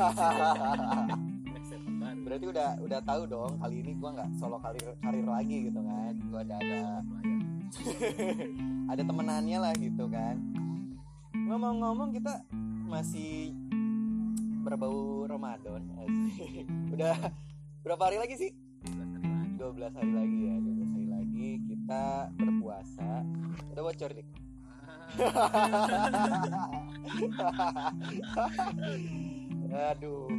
Berarti udah udah tahu dong kali ini gua nggak solo karir karir lagi gitu kan. Gua ada ada ada temenannya lah gitu kan. Ngomong-ngomong kita masih berbau Ramadan. Udah berapa hari lagi sih? 12 hari lagi ya 12 hari lagi kita berpuasa. Udah bocor nih aduh.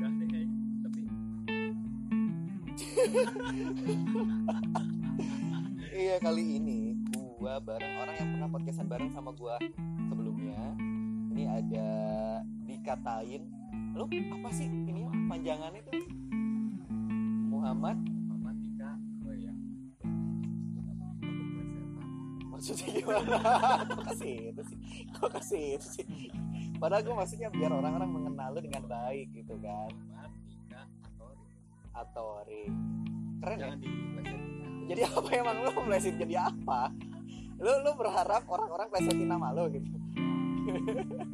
Iya kali ini gua bareng orang yang pernah podcastan bareng sama gua sebelumnya. Ini ada dikatain lu apa sih? Ini ya, panjangannya tuh? Muhammad maksudnya gimana? Kok kasih itu sih? Kok kasih itu sih? Padahal gua maksudnya biar orang-orang mengenal lu dengan baik gitu kan. Atori. Atori. Keren ya? Jangan diplesetin. Jadi apa emang lu meleset jadi apa? Lu lu berharap orang-orang plesetin nama lu gitu.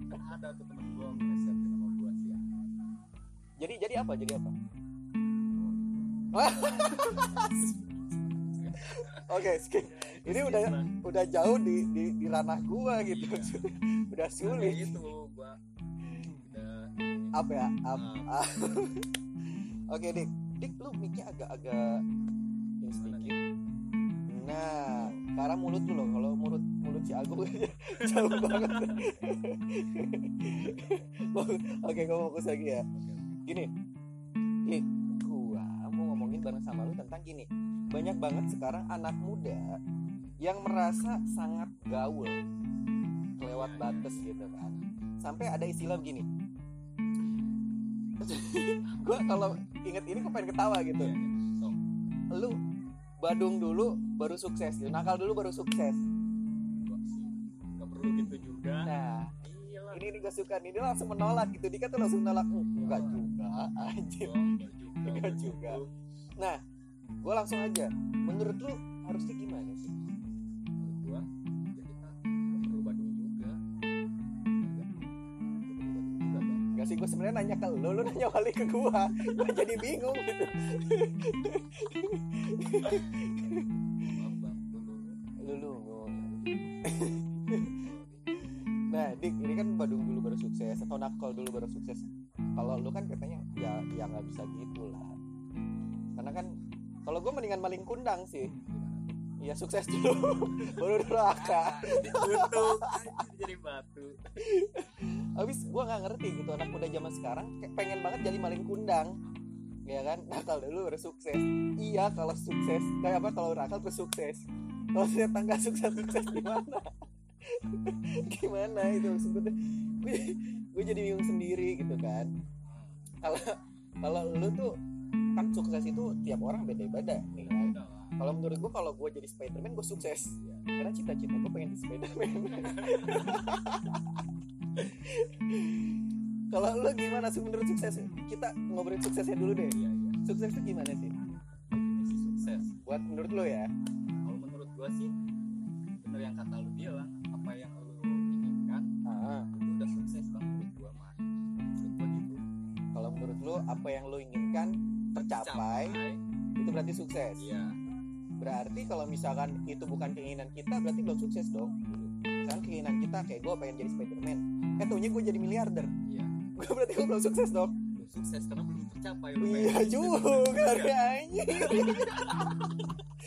Kan ada tuh temen gua melesetin nama gua sih. Jadi jadi apa? Jadi apa? Oke, skip. Ini udah udah jauh di di, di ranah gua gitu. udah sulit sulit. itu gua udah Apa ya? Ah. ah. Oke, Dik. Dik lu mic-nya agak-agak ini sedikit. Nah, karena mulut lu loh. Kalau mulut mulut si Agung jauh banget. Oke, gua fokus lagi ya. Gini, Dik, gua mau ngomongin bareng sama lu tentang gini. Banyak banget sekarang anak muda yang merasa sangat gaul, Iya, iya. batas gitu kan. Sampai ada istilah begini. gua kalau inget ini gua pengen ketawa gitu. Iya, iya. Lu badung dulu baru sukses gitu. Nakal dulu baru sukses. nggak perlu gitu juga. Nah, Iya ini nih gua suka. Dia langsung menolak gitu. Dia tuh langsung nolak. "Hmm, Enggak juga, anjir. Gua nggak juga. Nggak juga. Gue langsung aja. Menurut lu harusnya gimana sih? Menurut gua, ya kita perlu juga. Gak sih gue sebenarnya nanya ke lu, lu nanya balik ke gua. Gue jadi bingung gitu. sih. Gimana tuh? Ya sukses dulu, baru neraka. Ditutup. Anjir, jadi batu. Habis gue nggak ngerti gitu anak muda zaman sekarang kayak pengen banget jadi maling kundang. Ya kan, nakal dulu baru sukses. Iya kalau sukses, kayak apa kalau nakal terus sukses. Kalau ternyata nggak sukses sukses gimana? gimana itu gue? Gue, jadi bingung sendiri gitu kan. Kalau kalau lu tuh kan sukses itu tiap orang beda-beda. nih kan. Udah. Kalau menurut gue kalau gue jadi Spiderman gue sukses. Karena cita-cita gue pengen jadi Spiderman. kalau lu gimana sih menurut sukses? Kita ngobrolin suksesnya dulu deh. Iya, iya. Sukses itu gimana sih? Definisi sukses. Buat menurut lu ya? Kalau menurut gua sih, bener yang kata lu bilang, apa yang lu inginkan Ah, itu udah sukses bang menurut gua mah. Menurut gua gitu. kalau menurut lu apa yang lu inginkan tercapai itu berarti sukses. Iya. Berarti kalau misalkan itu bukan keinginan kita berarti belum sukses dong. Misalkan keinginan kita kayak gue pengen jadi Spiderman. Eh taunya gue jadi miliarder. Iya. Gue berarti gue belum sukses dong. Belum sukses karena belum tercapai. Lu Iya juga anjing.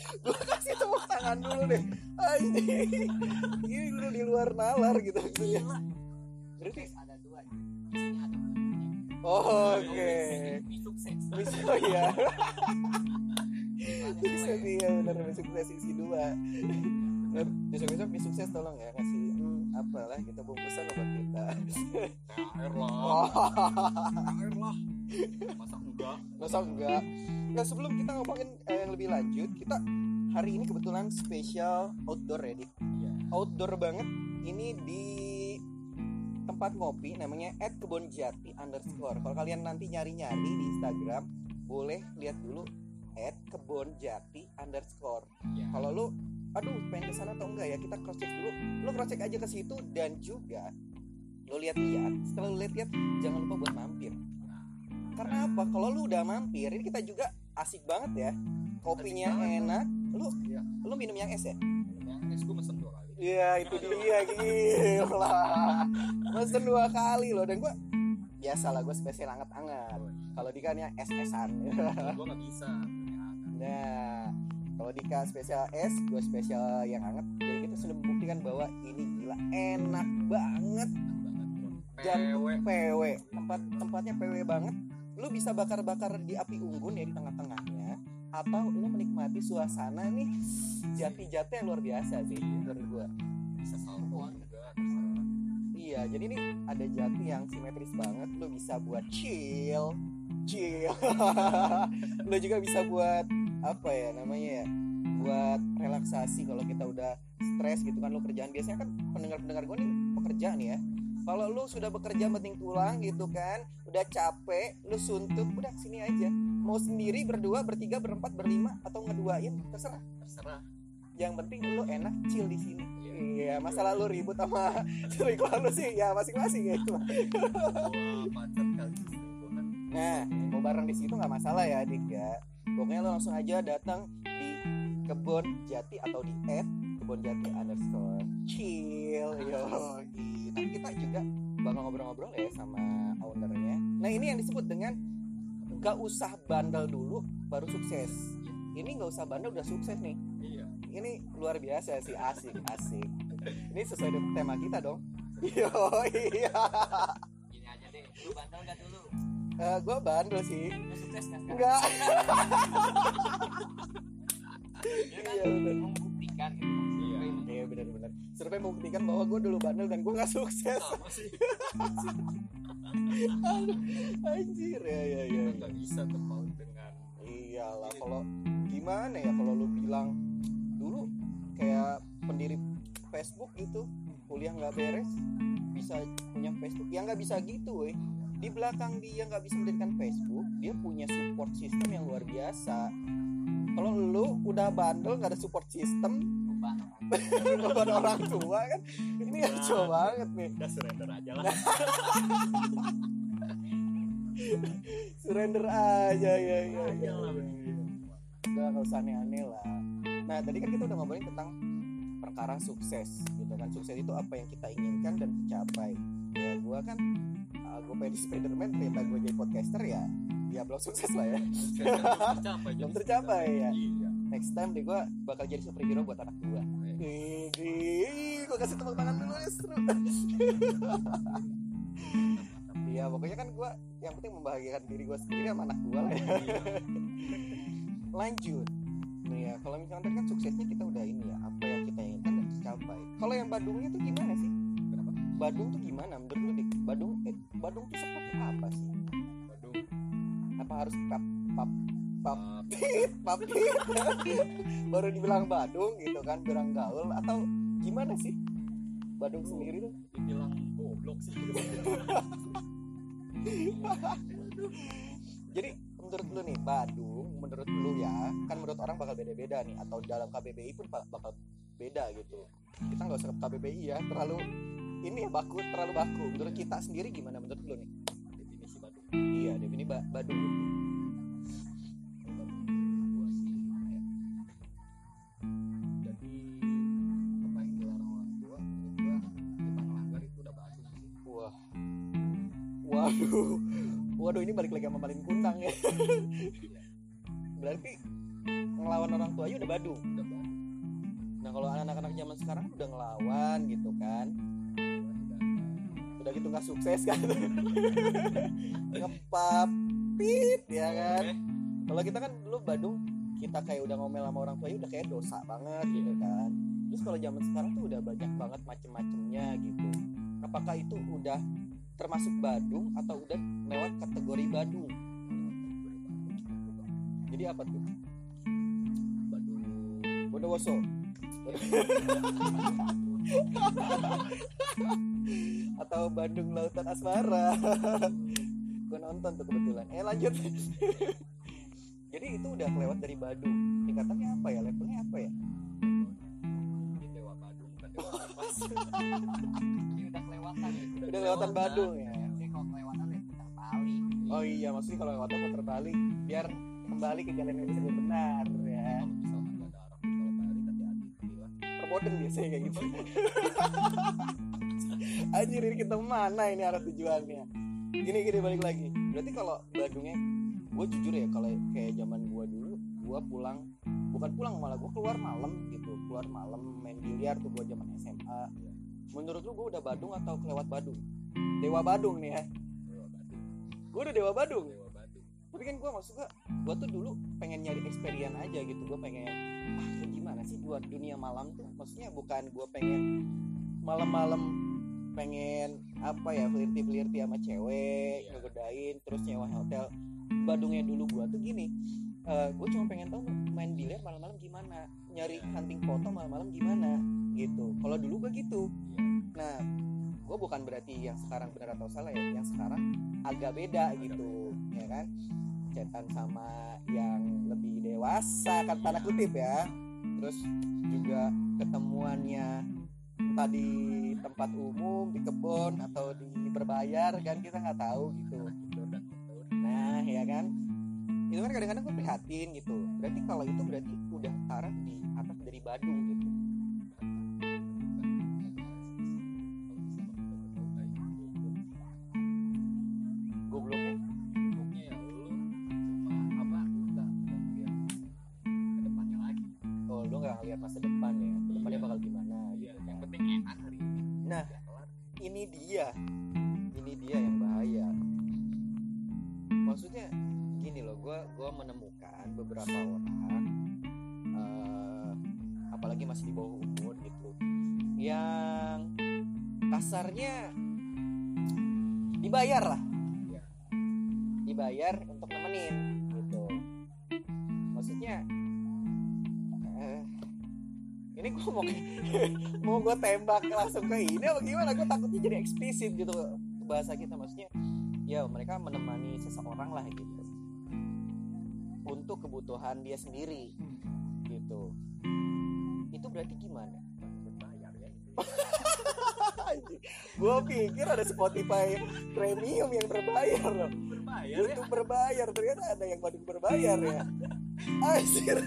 Gue kasih tepuk tangan dulu deh. Anjing. Ini lu di luar nalar gitu maksudnya. Gila. Berarti ada dua. Oh, oke. Mimpi sukses. Oh iya. Bisa sih ya benar benar sukses isi dua. Besok besok mie sukses tolong ya kasih hmm, apalah kita bungkusan obat kita. THR lah. THR lah. Masa enggak? masa enggak? Nah sebelum kita ngomongin eh, yang lebih lanjut, kita hari ini kebetulan spesial outdoor ya, Dik. Iya. outdoor banget ini di tempat ngopi namanya at kebon jati underscore kalau kalian nanti nyari-nyari di Instagram boleh lihat dulu at kebon jati underscore. Iya. kalau lu aduh pengen ke sana atau enggak ya kita cross check dulu. Lu cross check aja ke situ dan juga lu lihat-lihat setelah lu lihat-lihat jangan lupa buat mampir. Karena apa? Kalau lu udah mampir ini kita juga asik banget ya. Kopinya enak lu Iya. lu minum yang es ya? Yang es gue mesen dua kali. Iya itu dia gila. Mesen dua kali loh Dan gue Biasa lah gue spesial anget-anget. Kalau Dika nih es-esan. Gue nggak bisa Nah Kalau Dika spesial es Gue spesial yang anget Jadi kita sudah membuktikan bahwa Ini gila enak banget. Dan PW PW Tempat Tempatnya PW banget. Lu bisa bakar-bakar di api unggun ya di tengah-tengahnya. Atau lu menikmati suasana nih Jati-jati yang luar biasa sih Menurut gue bisa juga Iya, jadi ini ada jati yang simetris banget. Lo bisa buat chill, chill. lo juga bisa buat apa ya namanya ya? Buat relaksasi kalau kita udah stres gitu kan lo kerjaan biasanya kan pendengar-pendengar gue nih pekerja nih ya. Kalau lo sudah bekerja penting tulang gitu kan, udah capek, lo suntuk, udah sini aja. Mau sendiri, berdua, bertiga, berempat, berlima, atau ngeduain, terserah. terserah Yang penting lo enak chill di sini. Iya. Iya, masalah lu ribut sama selingkuhan lu sih ya masing-masing ya itu. gue kan Nah, mau bareng di situ nggak masalah ya, Dik ya. Pokoknya lo langsung aja datang di kebun jati atau di app kebun jati underscore chill yo. nanti kita juga bakal ngobrol-ngobrol ya sama ownernya. Nah ini yang disebut dengan nggak usah bandel dulu baru sukses. Ini nggak usah bandel udah sukses nih. Iya. Ini luar biasa sih asik asik. Ini sesuai dengan tema kita dong. Yo iya. Gini aja deh, lu bandel gak dulu? Gue bandel sih. Lu sukses kan sekarang? enggak. Ini kan? Iya, bener. membuktikan gitu Iya. iya benar-benar survei membuktikan bahwa gue dulu bandel dan gue nggak sukses. Sama sih. Anjir. Ya ya ya kita nggak bisa terpaut dengan iyalah kalau gimana ya kalau lu bilang dulu kayak pendiri Facebook gitu kuliah nggak beres bisa punya Facebook. Ya nggak bisa gitu weh di belakang dia nggak bisa mendirikan Facebook dia punya support system yang luar biasa. Kalau lu udah bandel nggak ada support system. Beban orang tua kan? Ini ngaco banget nih. Udah surrender aja lah. Surrender aja ya ya ya udah nggak usah aneh-aneh lah. Nah tadi kan kita udah ngomongin tentang perkara sukses gitu kan. Sukses itu apa yang kita inginkan dan tercapai. Ya gua kan uh, gue pengen Spiderman ternyata gue jadi podcaster ya ya belum sukses lah ya tercapai belum tercapai ya iya next time deh gue bakal jadi superhero buat anak gua ini gue kasih tepuk tangan dulu ya seru Iya pokoknya kan gue yang penting membahagiakan diri gue sendiri sama anak gue lah ya. Lanjut. Nih ya kalau misalkan tadi kan suksesnya kita udah ini ya apa yang kita inginkan dan tercapai. Kalau yang Badungnya tuh gimana sih? Kenapa? Badung tuh gimana menurut lu Dik? Badung eh, Badung tuh seperti apa sih? Badung Apa harus pap pap pap uh, papit baru dibilang Badung gitu kan bilang gaul atau gimana sih? Badung sendiri tuh dibilang goblok sih Jadi menurut lu nih Badung, menurut lu ya, kan menurut orang bakal beda-beda nih atau dalam KBBI pun ba- bakal beda gitu. Kita nggak usah ke KBBI ya, terlalu ini ya baku, terlalu baku. Menurut kita sendiri gimana menurut lu nih? definisi Badung Iya, definisi ba Badung waduh, waduh ini balik lagi sama malin kundang ya. Berarti ngelawan orang tua aja udah Badung. udah Nah kalau anak-anak zaman sekarang udah ngelawan gitu kan, udah gitu nggak sukses kan. Ngepapit ya kan. Kalau kita kan dulu Badung kita kayak udah ngomel sama orang tua ya udah kayak dosa banget gitu kan. Terus kalau zaman sekarang tuh udah banyak banget macem-macemnya gitu. Apakah itu udah termasuk Badung atau udah lewat kategori Badung jadi apa tuh Bondowoso. Atau Bandung Lautan Asmara. Gue nonton tuh kebetulan. Eh lanjut. Jadi itu udah kelewat dari Badung. Tingkatannya apa ya? Levelnya apa ya? Ini dewa Badung bukan dewa Kompas Jadi udah kelewatan ya. Udah kelewatan Badung ya? Jadi kalau kelewatan ya putar balik. Oh iya maksudnya kalau lewat muter balik biar kembali ke jalan yang benar ya perboden biasanya kayak gitu. Anjir ini kita mana ini arah tujuannya? Gini gini balik lagi. Berarti kalau Bandungnya gue jujur ya kalau kayak zaman gue dulu gue pulang bukan pulang malah gue keluar malam gitu. Keluar malam main biliar tuh gue zaman SMA menurut lu gue udah Badung atau kelewat Badung? Dewa Badung nih ya. Gue udah Dewa Badung. Tapi kan gue maksud gue gue tuh dulu pengen nyari experience aja gitu. Gue pengen ah gimana sih dua dunia malam tuh. Maksudnya bukan gue pengen malam-malam pengen apa ya flirty flirty sama cewek Iya. ngegodain terus nyewa hotel. Badungnya dulu gue tuh gini gue cuma pengen tahu main biliar malam-malam gimana nyari Iya. hunting foto malam-malam gimana gitu. Kalau dulu gue gitu. Iya. nah gue bukan berarti yang sekarang benar atau salah ya yang sekarang agak beda Agak gitu ya kan? Cetan sama yang lebih dewasa kan tanda kutip ya terus juga ketemuannya entah di tempat umum di kebun atau di berbayar kan kita nggak tahu gitu. Nah ya kan? Itu kan kadang-kadang gue prihatin gitu. Berarti kalau itu berarti udah taraf di atas dari Badung gitu gue gua menemukan beberapa orang eh, apalagi masih di bawah umur gitu yang kasarnya dibayar lah. Iya. dibayar untuk nemenin gitu. Maksudnya eh, ini gue mau mau gue tembak langsung ke ini apa gimana? Gue takutnya jadi eksplisit gitu bahasa kita. Maksudnya ya mereka menemani seseorang lah gitu untuk kebutuhan dia sendiri. Gitu. Itu berarti gimana? Berbayar ya gue pikir ada Spotify premium yang berbayar loh. Berbayar ya? YouTube berbayar ternyata ada yang Badung berbayar ya. Anjir.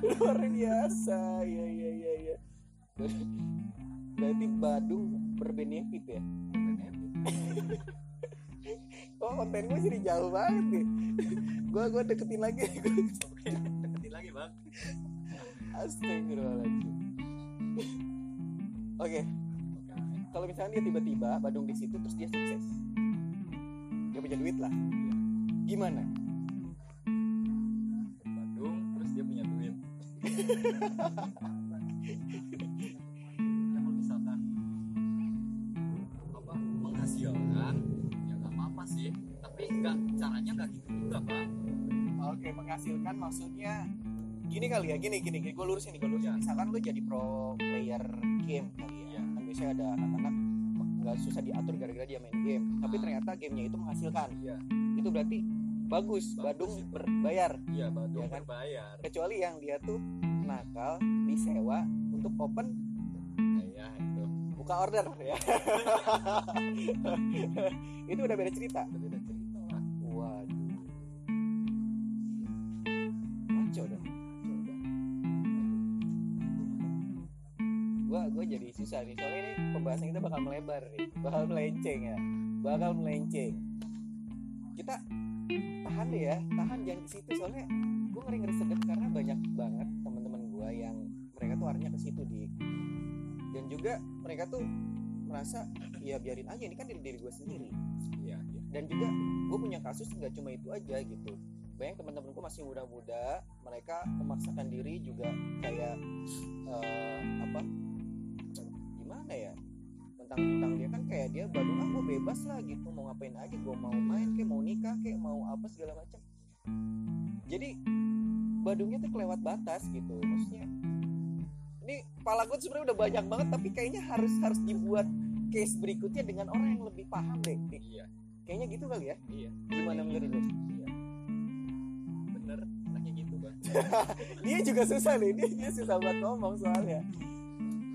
Luar biasa. Ya ya ya ya berarti Badung berbenefit ya? Oh konten gue jadi jauh banget nih gue gue deketin lagi. Deketin lagi bang. Astagfirullahaladzim. Oke. Oke kalau misalnya dia tiba-tiba Badung di situ terus dia sukses. Dia punya duit lah. Gimana? Ke Bandung terus dia punya duit menghasilkan maksudnya gini kali ya, gini gini, gini. gue lurusin nih, gue lurusin. Ya. Misalkan lu jadi pro player game kali ya, Ya. kan biasanya ada anak-anak nggak susah diatur gara-gara dia main game, tapi Ah. ternyata gamenya itu menghasilkan. Ya. Itu berarti bagus, Bagus Badung itu. berbayar. iya Bandung Ya kan? berbayar Kecuali yang dia tuh nakal disewa untuk open ya itu buka order ya. itu udah beda cerita. Jadi susah nih. Soalnya ini pembahasan kita bakal melebar nih, bakal melenceng ya, bakal melenceng. Kita tahan deh ya, tahan jangan ke situ. Soalnya gue ngeri ngeri sedep karena banyak banget teman-teman gua yang mereka tuh arahnya ke situ di. Dan juga mereka tuh merasa ya biarin aja. Ini kan diri diri gue sendiri. Iya iya. Dan juga gue punya kasus nggak cuma itu aja gitu. Banyak teman-temanku masih muda-muda mereka memaksakan diri juga kayak eh, apa ya tentang-tentang dia kan kayak dia baru ah gue bebas lah gitu. Mau ngapain aja? Gue mau main kayak mau nikah kayak mau apa segala macam jadi Badungnya tuh kelewat batas gitu. Maksudnya ini kepala gue sebenarnya udah banyak banget tapi kayaknya harus harus dibuat case berikutnya dengan orang yang lebih paham deh. Iya. kayaknya gitu kali ya? Iya. Gimana menurut lu? Iya. Bener enaknya gitu bang. Dia juga susah nih dia, dia susah buat ngomong soalnya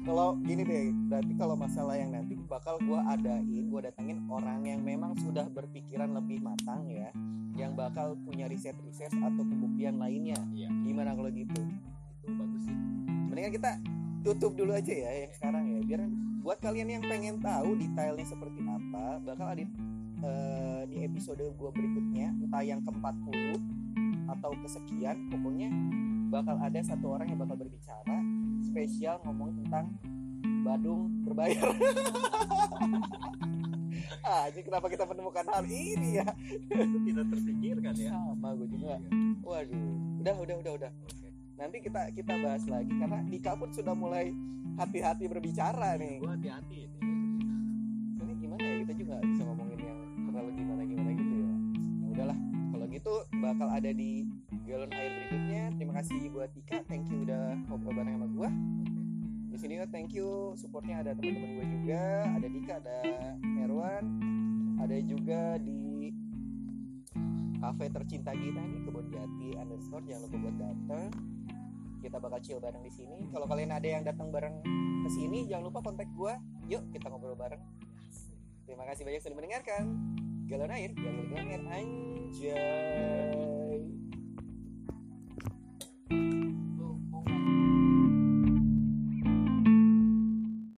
kalau gini deh berarti kalau masalah yang nanti bakal gue adain gue datengin orang yang memang sudah berpikiran lebih matang ya yang bakal punya riset-riset atau pembuktian lainnya. Iya. gimana kalau gitu? Itu bagus sih. Mendingan kita tutup dulu aja ya yang sekarang ya biar buat kalian yang pengen tahu detailnya seperti apa bakal ada eh, di episode gue berikutnya entah yang ke-40 atau kesekian pokoknya bakal ada satu orang yang bakal berbicara spesial ngomong tentang Badung berbayar. Ah ini kenapa kita menemukan hal ini ya? Itu tidak terpikirkan ya. Sama gue juga. Waduh. Udah udah udah udah. Nanti kita kita bahas lagi karena Dika pun sudah mulai hati-hati berbicara nih. gue hati-hati ini. Ini gimana ya? Kita juga bisa ngomongin yang terlalu gimana gimana gitu ya. Ya udahlah. Kalau gitu bakal ada di galon air berikutnya. Terima kasih buat Dika thank you udah ngobrol bareng sama gua. Di sini thank you. Supportnya ada teman-teman gue juga. Ada Dika ada Erwan. Ada juga di kafe tercinta kita nih kebun jati underscore. Jangan lupa buat datang kita bakal chill bareng di sini. Kalau kalian ada yang datang bareng ke sini jangan lupa kontak gua. Yuk kita ngobrol bareng. Terima kasih banyak sudah mendengarkan. Galon air galon air. Anjay